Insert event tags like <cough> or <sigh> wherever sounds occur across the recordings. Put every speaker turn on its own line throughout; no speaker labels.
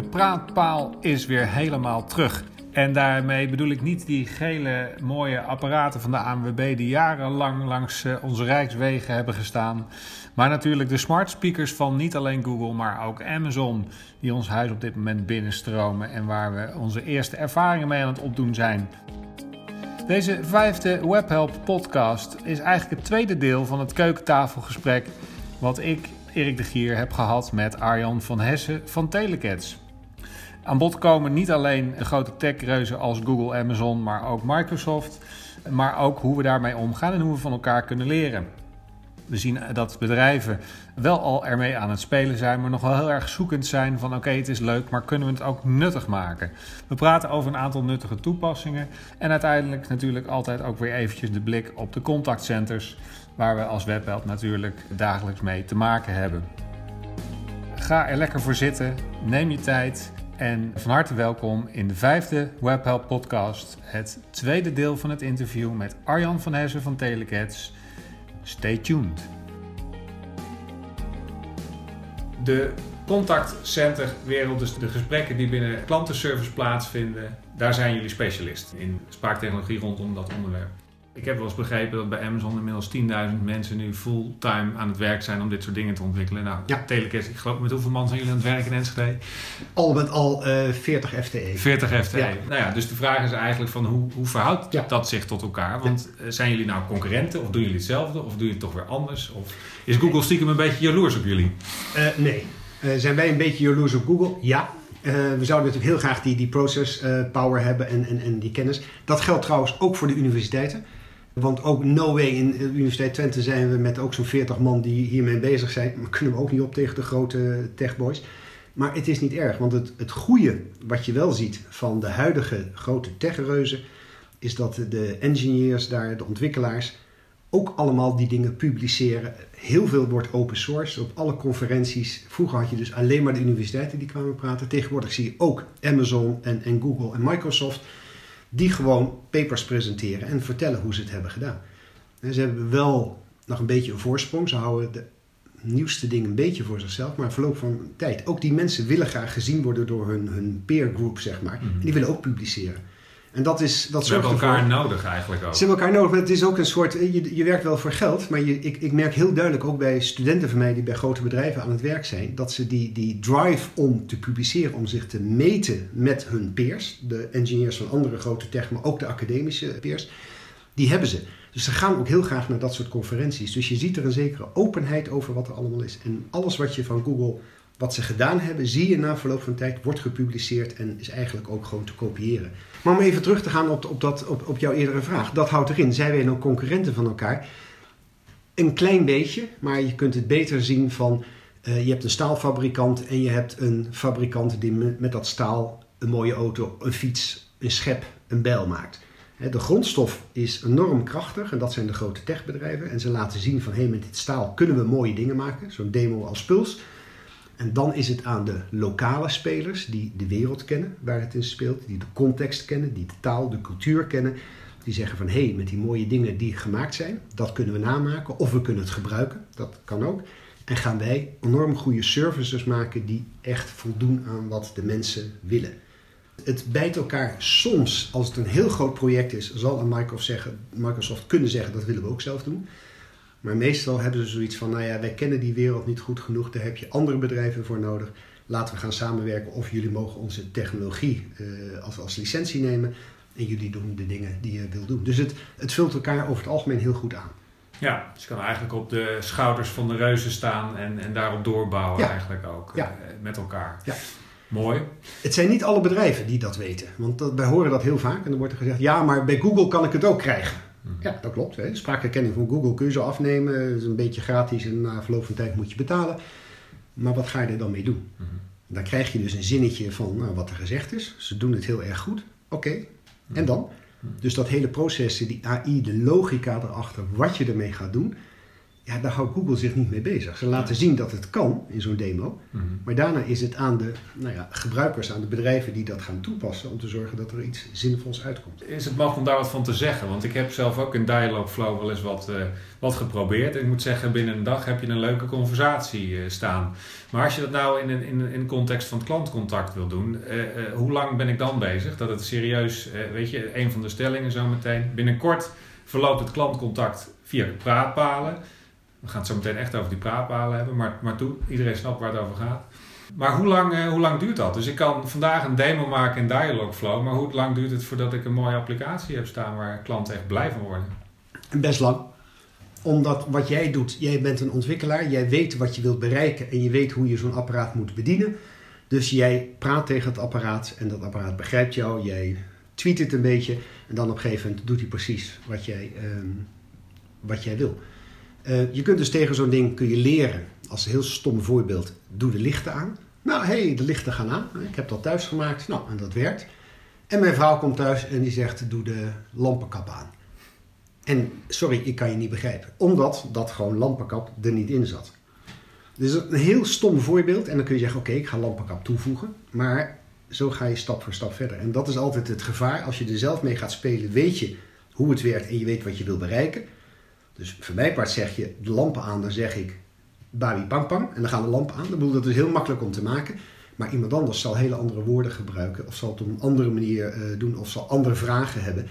De praatpaal is weer helemaal terug. En daarmee bedoel ik niet die gele mooie apparaten van de ANWB die jarenlang langs eh, onze rijkswegen hebben gestaan. Maar natuurlijk de smart speakers van niet alleen Google, maar ook Amazon, die ons huis op dit moment binnenstromen en waar we onze eerste ervaringen mee aan het opdoen zijn. Deze vijfde Webhelp podcast is eigenlijk het tweede deel van het keukentafelgesprek wat ik, Erik de Gier, heb gehad met Arjan van Hessen van Telecats. Aan bod komen niet alleen de grote techreuzen als Google, Amazon, maar ook Microsoft. Maar ook hoe we daarmee omgaan en hoe we van elkaar kunnen leren. We zien dat bedrijven wel al ermee aan het spelen zijn, maar nog wel heel erg zoekend zijn van oké, het is leuk, maar kunnen we het ook nuttig maken? We praten over een aantal nuttige toepassingen en uiteindelijk natuurlijk altijd ook weer eventjes de blik op de contactcenters, waar we als webhelp natuurlijk dagelijks mee te maken hebben. Ga er lekker voor zitten, neem je tijd en van harte welkom in de vijfde Webhelp podcast, het tweede deel van het interview met Arjan van Hessen van Telecats. Stay tuned. De contactcenterwereld, dus de gesprekken die binnen klantenservice plaatsvinden, daar zijn jullie specialist in spraaktechnologie rondom dat onderwerp. Ik heb wel eens begrepen dat bij Amazon inmiddels 10.000 mensen nu fulltime aan het werk zijn om dit soort dingen te ontwikkelen. Nou,
Ja.
Telecast, ik geloof met hoeveel man zijn jullie aan het werk in Enschede?
Al met al eh 40 FTE.
40 FTE.
Ja.
Nou ja, dus de vraag is eigenlijk van hoe, hoe verhoudt
Ja.
dat zich tot elkaar? Want eh, zijn jullie nou concurrenten of doen jullie hetzelfde of doe je het toch weer anders? Of is Google stiekem een beetje jaloers op jullie?
Eh, nee. Eh, zijn wij een beetje jaloers op Google? Ja. We zouden natuurlijk heel graag die, die process power hebben en, en, en die kennis. Dat geldt trouwens ook voor de universiteiten. Want ook no way in de Universiteit Twente zijn we met ook zo'n 40 man die hiermee bezig zijn. Maar kunnen we ook niet op tegen de grote techboys. Maar het is niet erg, want het, het goede wat je wel ziet van de huidige grote techreuzen... is dat de engineers daar, de ontwikkelaars, ook allemaal die dingen publiceren. Heel veel wordt open source op alle conferenties. Vroeger had je dus alleen maar de universiteiten die kwamen praten. Tegenwoordig zie je ook Amazon en, en Google en Microsoft die gewoon papers presenteren en vertellen hoe ze het hebben gedaan. En ze hebben wel nog een beetje een voorsprong. Ze houden de nieuwste dingen een beetje voor zichzelf, maar verloop van tijd. Ook die mensen willen graag gezien worden door hun, hun peer group, zeg maar. En die willen ook publiceren. En dat is dat
Ze hebben elkaar
ervoor-
nodig eigenlijk ook.
ze hebben elkaar nodig, maar het is ook een soort. Je, je werkt wel voor geld, maar je, ik, ik merk heel duidelijk ook bij studenten van mij die bij grote bedrijven aan het werk zijn, dat ze die, die drive om te publiceren, om zich te meten met hun peers, de engineers van andere grote tech, maar ook de academische peers, die hebben ze. Dus ze gaan ook heel graag naar dat soort conferenties. Dus je ziet er een zekere openheid over wat er allemaal is. En alles wat je van Google, wat ze gedaan hebben, zie je na verloop van tijd, wordt gepubliceerd en is eigenlijk ook gewoon te kopiëren. Maar om even terug te gaan op, op, dat, op, op jouw eerdere vraag. Dat houdt erin. Zijn wij nou concurrenten van elkaar? Een klein beetje, maar je kunt het beter zien van... eh, je hebt een staalfabrikant en je hebt een fabrikant die met, dat staal een mooie auto, een fiets, een schep, een bijl maakt. De grondstof is enorm krachtig en dat zijn de grote techbedrijven. En ze laten zien van hé, met dit staal kunnen we mooie dingen maken. Zo'n demo als Puls. En dan is het aan de lokale spelers die de wereld kennen waar het in speelt, die de context kennen, die de taal, de cultuur kennen. Die zeggen van hé, hey, met die mooie dingen die gemaakt zijn, dat kunnen we namaken of we kunnen het gebruiken. Dat kan ook. En gaan wij enorm goede services maken die echt voldoen aan wat de mensen willen. Het bijt elkaar soms, als het een heel groot project is, zal Microsoft, zeggen, Microsoft kunnen zeggen dat willen we ook zelf doen. Maar meestal hebben ze zoiets van, nou ja, wij kennen die wereld niet goed genoeg, daar heb je andere bedrijven voor nodig. Laten we gaan samenwerken of jullie mogen onze technologie eh, als, als licentie nemen en jullie doen de dingen die je wil doen. Dus het, het vult elkaar over het algemeen heel goed aan.
Ja, dus je kan eigenlijk op de schouders van de reuzen staan en, en daarop doorbouwen
Ja.
eigenlijk ook
Ja.
eh, met elkaar.
Ja.
Mooi.
Het zijn niet alle bedrijven die dat weten, want dat, wij horen dat heel vaak en dan wordt er gezegd, ja, maar bij Google kan ik het ook krijgen. Ja, dat klopt. Hè. De spraakherkenning van Google kun je zo afnemen. Dat is een beetje gratis en na verloop van tijd moet je betalen. Maar wat ga je er dan mee doen?
Mhm.
Dan krijg je dus een zinnetje van nou, wat er gezegd is. Ze doen het heel erg goed. Oké, en dan? Dus dat hele proces, die AI, de logica erachter, wat je ermee gaat doen. Ja, daar houdt Google zich niet mee bezig. Ze laten zien dat het kan in zo'n demo.
Mhm.
Maar daarna is het aan de nou ja, gebruikers, aan de bedrijven die dat gaan toepassen, om te zorgen dat er iets zinvols uitkomt.
Is het mogelijk om daar wat van te zeggen? Want ik heb zelf ook in Dialogflow wel eens wat, eh, wat geprobeerd. Ik moet zeggen, binnen een dag heb je een leuke conversatie eh, staan. Maar als je dat nou in een in, in context van het klantcontact wil doen, eh, hoe lang ben ik dan bezig? Dat het serieus, weet je, een van de stellingen zometeen. Binnenkort verloopt het klantcontact via praatpalen. We gaan het zo meteen echt over die praatpalen hebben, maar, maar toe, iedereen snapt waar het over gaat. Maar hoe lang, eh, hoe lang duurt dat? Dus ik kan vandaag een demo maken in Dialogflow, maar hoe lang duurt het voordat ik een mooie applicatie heb staan waar klanten echt blij van worden?
En best lang. Omdat wat jij doet, jij bent een ontwikkelaar, jij weet wat je wilt bereiken en je weet hoe je zo'n apparaat moet bedienen. Dus jij praat tegen het apparaat en dat apparaat begrijpt jou, jij tweet het een beetje en dan op een gegeven moment doet hij precies wat jij, ehm, wat jij wil. Eh, je kunt dus tegen zo'n ding kun je leren, als een heel stom voorbeeld, doe de lichten aan. Nou, hé, hey, de lichten gaan aan. Ik heb dat thuis gemaakt, nou, en dat werkt. En mijn vrouw komt thuis en die zegt, doe de lampenkap aan. En sorry, ik kan je niet begrijpen. Omdat dat gewoon lampenkap er niet in zat. Dus een heel stom voorbeeld. En dan kun je zeggen, oké, ik ga lampenkap toevoegen. Maar zo ga je stap voor stap verder. En dat is altijd het gevaar. Als je er zelf mee gaat spelen, weet je hoe het werkt en je weet wat je wil bereiken. Dus voor part zeg je de lampen aan, dan zeg ik babi pang pang. En dan gaan de lampen aan. Dan bedoel, dat is heel makkelijk om te maken. Maar iemand anders zal hele andere woorden gebruiken. Of zal het op een andere manier eh, doen. Of zal andere vragen hebben.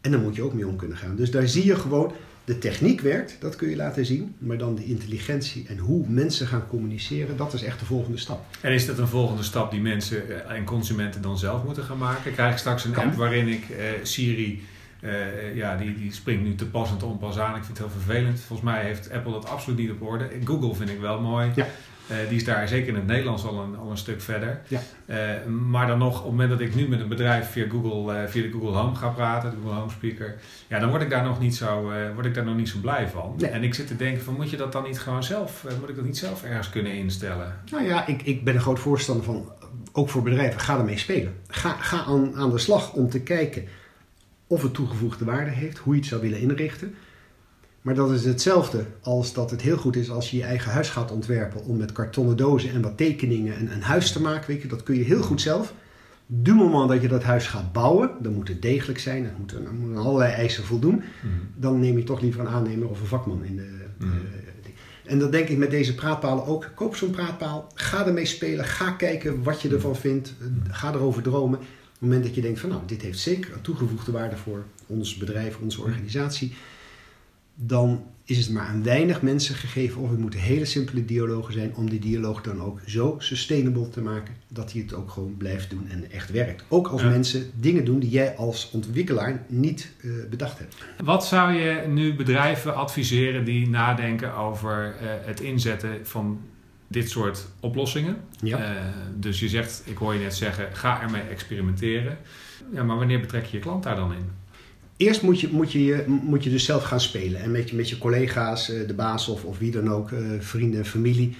En daar moet je ook mee om kunnen gaan. Dus daar zie je gewoon, de techniek werkt, dat kun je laten zien. Maar dan de intelligentie en hoe mensen gaan communiceren, dat is echt de volgende stap.
En is dat een volgende stap die mensen eh, en consumenten dan zelf moeten gaan maken? Krijg ik straks een
Kan.
app waarin ik eh, Siri, eh, ja, die, die springt nu te pas en te onpas aan. Ik vind het heel vervelend. Volgens mij heeft Apple dat absoluut niet op orde. Google vind ik wel mooi.
Ja.
Eh, die is daar zeker in het Nederlands al een, al een stuk verder.
Ja.
Eh, maar dan nog, op het moment dat ik nu met een bedrijf via, Google, via de Google Home ga praten, de Google Home Speaker, ja, dan word ik daar nog niet zo, word ik daar nog niet zo blij van.
Nee.
En ik zit te denken van, moet je dat dan niet gewoon zelf, moet ik dat niet zelf ergens kunnen instellen?
Nou ja, ik, ik ben een groot voorstander van, ook voor bedrijven, ga ermee spelen. Ga, ga aan, aan de slag om te kijken of het toegevoegde waarde heeft, hoe je het zou willen inrichten. Maar dat is hetzelfde als dat het heel goed is als je je eigen huis gaat ontwerpen om met kartonnen dozen en wat tekeningen een, een huis te maken. Weet je, dat kun je heel goed zelf. Du moment dat je dat huis gaat bouwen, dan moet het degelijk zijn, het moet, er moet aan allerlei eisen voldoen. Dan neem je toch liever een aannemer of een vakman in de.
Mhm.
eh, en dat denk ik met deze praatpalen ook. Koop zo'n praatpaal, ga ermee spelen, ga kijken wat je ervan vindt, eh, ga erover dromen. Op het moment dat je denkt van nou, dit heeft zeker een toegevoegde waarde voor ons bedrijf, onze organisatie, dan is het maar aan weinig mensen gegeven of het moeten hele simpele dialogen zijn om die dialoog dan ook zo sustainable te maken dat hij het ook gewoon blijft doen en echt werkt. Ook als
Ja.
mensen dingen doen die jij als ontwikkelaar niet eh, bedacht hebt.
Wat zou je nu bedrijven adviseren die nadenken over eh, het inzetten van dit soort oplossingen?
Ja.
Eh, dus je zegt, ik hoor je net zeggen, ga ermee experimenteren. Ja, maar wanneer betrek je je klant daar dan in?
Eerst moet je, moet, je, je- moet je dus zelf gaan spelen. En met je, met je collega's, eh, de baas of, of wie dan ook, eh, vrienden en familie.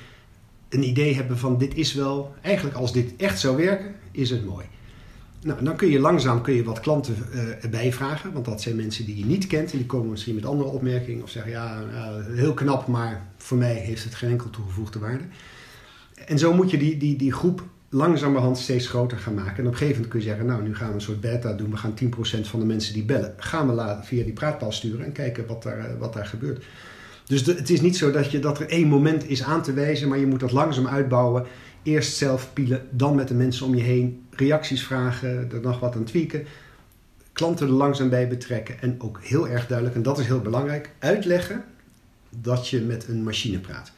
Een idee hebben van dit is wel, eigenlijk als dit echt zou werken, is het mooi. Nou, dan kun je langzaam kun je wat klanten eh, erbij vragen. Want dat zijn mensen die je niet kent. En die komen misschien met andere opmerkingen. Of zeggen, ja, ja, heel knap, maar voor mij heeft het geen enkel toegevoegde waarde. En zo moet je die, die, die groep langzamerhand steeds groter gaan maken. En op een gegeven moment kun je zeggen, nou, nu gaan we een soort beta doen. We gaan 10% van de mensen die bellen, gaan we laten via die praatpaal sturen en kijken wat daar, eh, wat daar gebeurt. Dus het is niet zo dat, je, dat er één moment is aan te wijzen, maar je moet dat langzaam uitbouwen. Eerst zelf pielen, dan met de mensen om je heen reacties vragen, er nog wat aan tweaken. Klanten er langzaam bij betrekken en ook heel erg duidelijk, en dat is heel belangrijk, uitleggen dat je met een machine praat.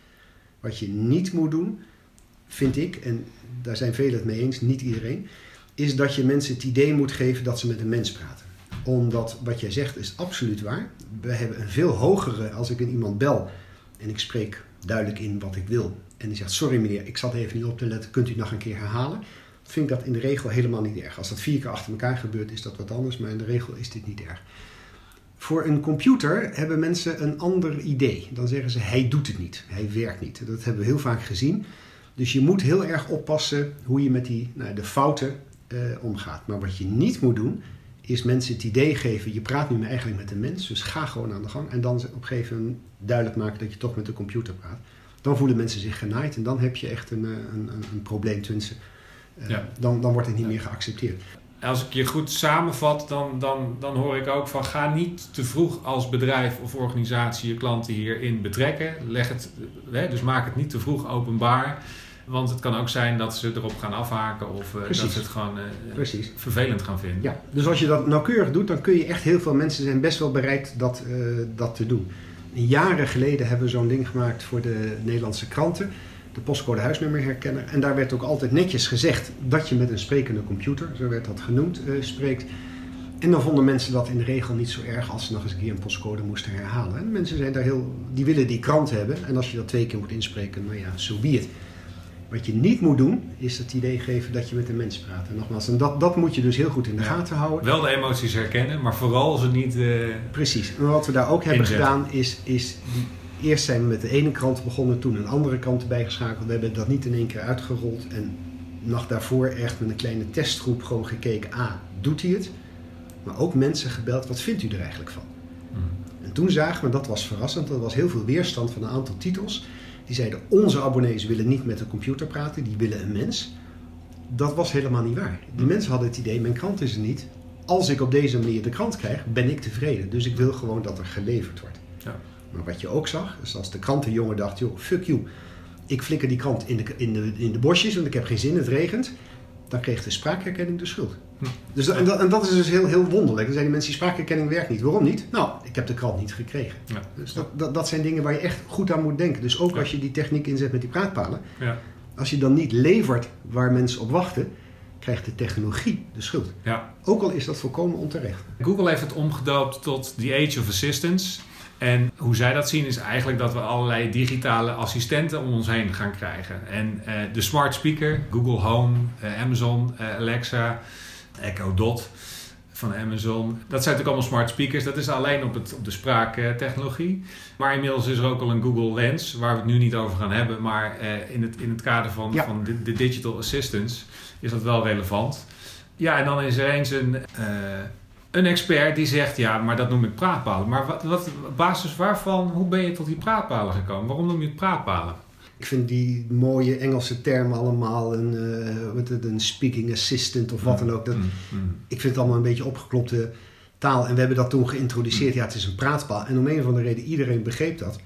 Wat je niet moet doen, vind ik, en daar zijn velen het mee eens, niet iedereen, is dat je mensen het idee moet geven dat ze met een mens praten. Omdat wat jij zegt is absoluut waar. We hebben een veel hogere, als ik een iemand bel en ik spreek duidelijk in wat ik wil. En die zegt, sorry meneer, ik zat even niet op te letten, kunt u nog een keer herhalen? Vind ik dat in de regel helemaal niet erg. Als dat vier keer achter elkaar gebeurt, is dat wat anders, maar in de regel is dit niet erg. Voor een computer hebben mensen een ander idee. Dan zeggen ze, hij doet het niet, hij werkt niet. Dat hebben we heel vaak gezien. Dus je moet heel erg oppassen hoe je met die, nou, de fouten eh, omgaat. Maar wat je niet moet doen, is mensen het idee geven, je praat nu eigenlijk met een mens, dus ga gewoon aan de gang. En dan op een gegeven moment duidelijk maken dat je toch met de computer praat. Dan voelen mensen zich genaaid en dan heb je echt een, eh, een, een, een probleem tussen. Uh, ja. dan, dan wordt het niet meer geaccepteerd.
Als ik je goed samenvat, dan, dan, dan hoor ik ook van ga niet te vroeg als bedrijf of organisatie je klanten hierin betrekken. Leg het, hè, dus maak het niet te vroeg openbaar. Want het kan ook zijn dat ze erop gaan afhaken of uh, dat ze het gewoon uh, vervelend gaan vinden.
Ja, dus als je dat nauwkeurig doet, dan kun je echt heel veel mensen zijn best wel bereid dat, dat te doen. Jaren geleden hebben we zo'n ding gemaakt voor de Nederlandse kranten, de postcode huisnummerherkenner. En daar werd ook altijd netjes gezegd dat je met een sprekende computer, zo werd dat genoemd, spreekt. En dan vonden mensen dat in de regel niet zo erg als ze nog eens een keer een postcode moesten herhalen. En mensen zijn daar heel, die willen die krant hebben. En als je dat twee keer moet inspreken, nou ja, zo so be. Wat je niet moet doen, is het idee geven dat je met een mens praat. En nogmaals, en dat, dat moet je dus heel goed in de gaten houden.
Wel de emoties herkennen, maar vooral ze niet. Uh,
Precies. En wat we daar ook hebben gedaan, is, is die, eerst zijn we met de ene krant begonnen, toen een andere krant erbij geschakeld. We hebben dat niet in één keer uitgerold. En nog daarvoor echt met een kleine testgroep gewoon gekeken: A, doet hij het? Maar ook mensen gebeld: wat vindt u er eigenlijk van? Hmm. En toen zagen we, dat was verrassend, er was heel veel weerstand van een aantal titels. Die zeiden: Onze abonnees willen niet met een computer praten, die willen een mens. Dat was helemaal niet waar. Die mensen hadden het idee: Mijn krant is er niet. Als ik op deze manier de krant krijg, ben ik tevreden. Dus ik wil gewoon dat er geleverd wordt. Ja. Maar wat je ook zag, is als de krantenjongen dacht: joh, fuck you. Ik flikker die krant in de, in, de, in de bosjes, want ik heb geen zin, het regent. Dan kreeg de spraakherkenning de schuld. Hm. Dus, en, dat, en dat is dus heel, heel wonderlijk. Dan zijn die mensen, die spraakherkenning werkt niet. Waarom niet? Nou, ik heb de krant niet gekregen. Ja. Dus dat, dat, dat, zijn dingen waar je echt goed aan moet denken. Dus ook als je die techniek inzet met die praatpalen. Ja. Als je dan niet levert waar mensen op wachten, krijgt de technologie de schuld. Ja. Ook al is dat volkomen onterecht.
Google heeft het omgedoopt tot the age of assistance. En hoe zij dat zien is eigenlijk dat we allerlei digitale assistenten om ons heen gaan krijgen. En uh, de smart speaker, Google Home, uh, Amazon, uh, Alexa, Echo Dot van Amazon. Dat zijn natuurlijk allemaal smart speakers. Dat is alleen op, het, op de spraaktechnologie. Maar inmiddels is er ook al een Google Lens, waar we het nu niet over gaan hebben. Maar in, het, in het kader van, ja. van de, de, digital assistance is dat wel relevant. Ja, en dan is er eens een een expert die zegt, ja, maar dat noem ik praatpalen. Maar wat, wat, basis waarvan, hoe ben je tot die praatpalen gekomen? Waarom noem je het praatpalen?
Ik vind die mooie Engelse termen allemaal, een, uh, een speaking assistant of wat dan ook. Dat, mm, mm. Ik vind het allemaal een beetje opgeklopte taal. En we hebben dat toen geïntroduceerd. Ja, het is een praatpaal. En om een of andere reden, iedereen begreep dat.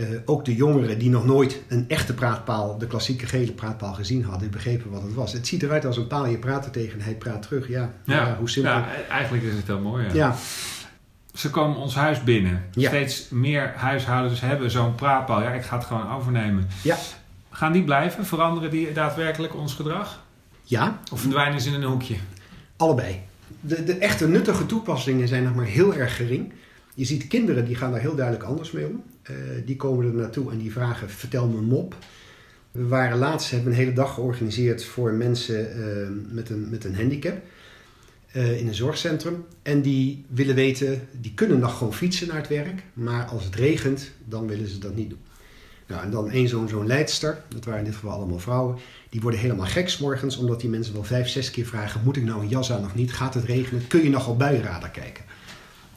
Uh, ook de jongeren die nog nooit een echte praatpaal, de klassieke gele praatpaal gezien hadden, begrepen wat het was. Het ziet eruit als een paal, je praat er tegen en hij praat terug. Ja, ja, ja hoe simpel. Ja,
eigenlijk is het heel mooi. Ja. ja. Ze komen ons huis binnen. Steeds meer huishoudens hebben zo'n praatpaal. Ja, ik ga het gewoon overnemen. Ja. Gaan die blijven? Veranderen die daadwerkelijk ons gedrag?
Ja.
Of verdwijnen ze in een hoekje?
Allebei. De, de echte nuttige toepassingen zijn nog maar heel erg gering. Je ziet kinderen die gaan daar heel duidelijk anders mee om. Uh, die komen er naartoe en die vragen: vertel me een mop. We waren laatst, hebben een hele dag georganiseerd voor mensen uh, met, een, met een handicap. Uh, in een zorgcentrum. En die willen weten, die kunnen nog gewoon fietsen naar het werk. Maar als het regent, dan willen ze dat niet doen. Nou, en dan één zo'n zo'n leidster, dat waren in dit geval allemaal vrouwen, die worden helemaal gek morgens, omdat die mensen wel vijf, zes keer vragen: moet ik nou een jas aan of niet? Gaat het regenen? Kun je nog op buienradar kijken?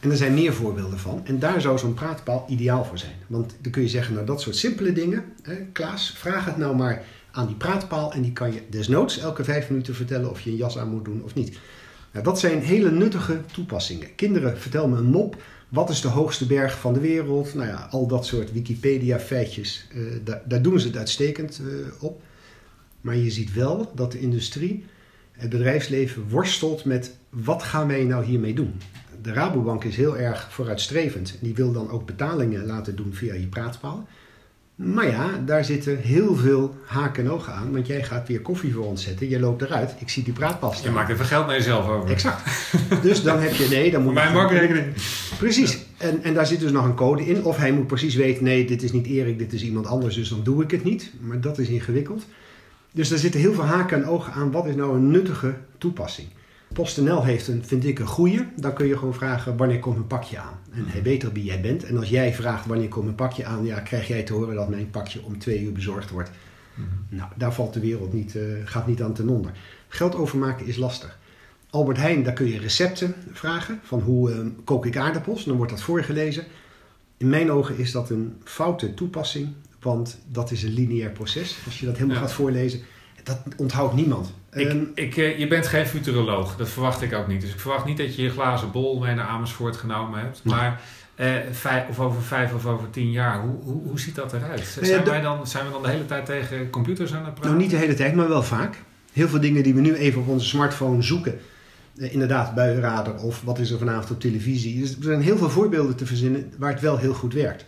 En er zijn meer voorbeelden van. En daar zou zo'n praatpaal ideaal voor zijn. Want dan kun je zeggen, nou dat soort simpele dingen, hè, Klaas, vraag het nou maar aan die praatpaal en die kan je desnoods elke vijf minuten vertellen of je een jas aan moet doen of niet. Nou, dat zijn hele nuttige toepassingen. Kinderen, vertel me een mop. Wat is de hoogste berg van de wereld? Nou ja, al dat soort Wikipedia-feitjes, uh, daar, daar, doen ze het uitstekend uh, op. Maar je ziet wel dat de industrie, het bedrijfsleven worstelt met wat gaan wij nou hiermee doen? De Rabobank is heel erg vooruitstrevend. Die wil dan ook betalingen laten doen via je praatpaal. Maar ja, daar zitten heel veel haken en ogen aan. Want jij gaat weer koffie voor ons zetten. Je loopt eruit. Ik zie die praatpas
Je maakt even geld naar jezelf over.
Exact. dus dan heb je... Nee, dan moet
Mijn bankrekening.
Precies. En, en daar zit dus nog een code in. Of hij moet precies weten... Nee, dit is niet Erik, dit is iemand anders. Dus dan doe ik het niet. Maar dat is ingewikkeld. Dus daar zitten heel veel haken en ogen aan. Wat is nou een nuttige toepassing? PostNL heeft een, vind ik, een goede. Dan kun je gewoon vragen wanneer komt een pakje aan. En hij weet er wie jij bent. En als jij vraagt wanneer komt een pakje aan, ja, krijg jij te horen dat mijn pakje om twee uur bezorgd wordt. Mhm. Nou, daar valt de wereld niet, uh, gaat niet aan ten onder. Geld overmaken is lastig. Albert Heijn, daar kun je recepten vragen van hoe ehm, kook ik aardappels. Dan wordt dat voorgelezen. In mijn ogen is dat een foute toepassing, want dat is een lineair proces. Als je dat helemaal
Ja.
gaat voorlezen, dat onthoudt niemand.
Ik,
Ehm,
ik, eh, je bent geen futuroloog, dat verwacht ik ook niet. Dus ik verwacht niet dat je je glazen bol mee naar Amersfoort genomen hebt. Maar eh, vijf, of over vijf of over tien jaar, hoe, hoe, hoe ziet dat eruit? Zijn, wij dan, zijn we dan de hele tijd tegen computers aan het praten?
Nou, niet de hele tijd, maar wel vaak. Heel veel dingen die we nu even op onze smartphone zoeken. Eh, inderdaad, buienradar of wat is er vanavond op televisie. Dus er zijn heel veel voorbeelden te verzinnen waar het wel heel goed werkt.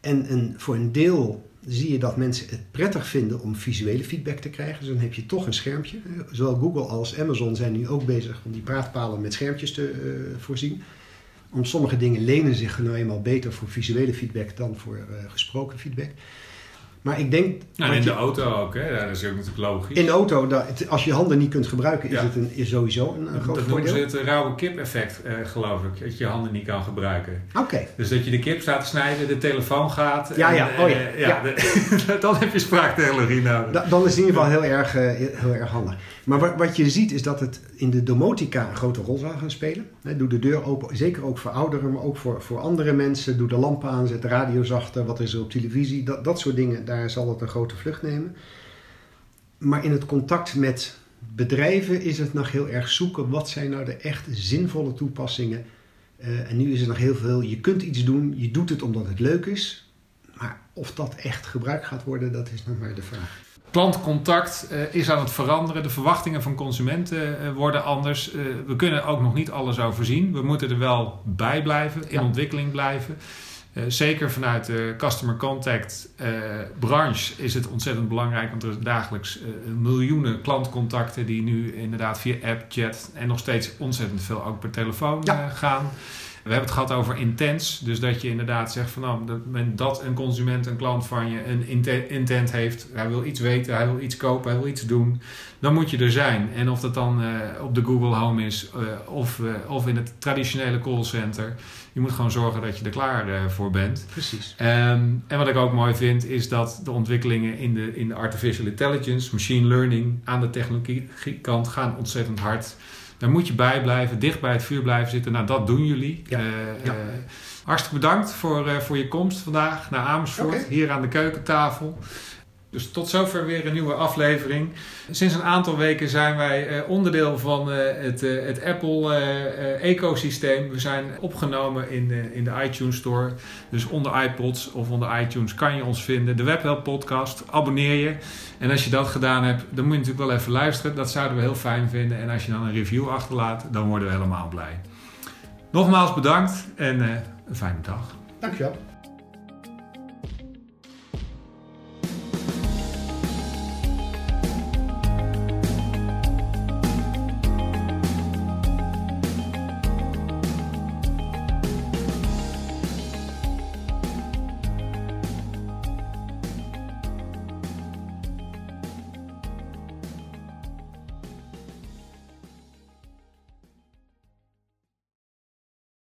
En, en voor een deel zie je dat mensen het prettig vinden om visuele feedback te krijgen. Dus dan heb je toch een schermpje. Eh, Zowel Google als Amazon zijn nu ook bezig om die praatpalen met schermpjes te eh, voorzien. Om sommige dingen lenen zich nou eenmaal beter voor visuele feedback dan voor eh, gesproken feedback. Maar ik denk...
Nou, in
je-
de auto ook, hè? Dat is ook natuurlijk logisch.
in de auto, dat, als je handen niet kunt gebruiken, is
Ja.
het een, is sowieso een, een groot
dat noemen ze het rauwe kip-effect, eh, geloof ik. Dat je je handen niet kan gebruiken.
Oké,
Dus dat je de kip staat te snijden, de telefoon gaat.
Ja,
en,
ja.
eh,
Oh, ja.
ja,
Ja.
de- <laughs> dan heb je spraaktechnologie nodig.
Da- dan is het in ieder geval heel erg, eh, heel erg handig. Maar wat, wat je ziet is dat het in de domotica een grote rol zal gaan spelen. Doe de deur open, zeker ook voor ouderen, maar ook voor, voor andere mensen. Doe de lampen aan, zet de radio zachter, wat is er op televisie. Dat, dat soort dingen, daar zal het een grote vlucht nemen. Maar in het contact met bedrijven is het nog heel erg zoeken. Wat zijn nou de echt zinvolle toepassingen? Eh, en nu is er nog heel veel, je kunt iets doen, je doet het omdat het leuk is. Maar of dat echt gebruikt gaat worden, dat is nog maar de vraag.
Klantcontact eh, is aan het veranderen. De verwachtingen van consumenten eh, worden anders. Eh, we kunnen ook nog niet alles overzien. We moeten er wel bij blijven, in
Ja.
ontwikkeling blijven. Zeker vanuit de customer contact branche is het ontzettend belangrijk. Want er zijn dagelijks miljoenen klantcontacten die nu inderdaad via app, chat en nog steeds ontzettend veel ook per telefoon
Ja.
gaan. We hebben het gehad over intens. Dus dat je inderdaad zegt van nou, dat een consument, een klant van je een inte- intent heeft. Hij wil iets weten, hij wil iets kopen, hij wil iets doen. Dan moet je er zijn. En of dat dan eh, op de Google Home is eh, of, eh, of in het traditionele callcenter. Je moet gewoon zorgen dat je er klaar voor bent.
Precies.
Ehm, en wat ik ook mooi vind, is dat de ontwikkelingen in de, in de artificial intelligence, machine learning, aan de technologiekant gaan ontzettend hard. Daar moet je bij blijven, dicht bij het vuur blijven zitten. Nou, dat doen jullie.
Ja.
Eh,
Ja.
eh, hartstikke bedankt voor, eh, voor je komst vandaag naar Amersfoort, hier aan de keukentafel. Dus tot zover weer een nieuwe aflevering. Sinds een aantal weken zijn wij eh, onderdeel van eh, het, eh, het Apple-ecosysteem. we zijn opgenomen in, in de iTunes Store. Dus onder iPods of onder iTunes kan je ons vinden. De Webhelp podcast. Abonneer je. En als je dat gedaan hebt, dan moet je natuurlijk wel even luisteren. Dat zouden we heel fijn vinden. En als je dan een review achterlaat, dan worden we helemaal blij. Nogmaals bedankt en een fijne dag.
Dankjewel.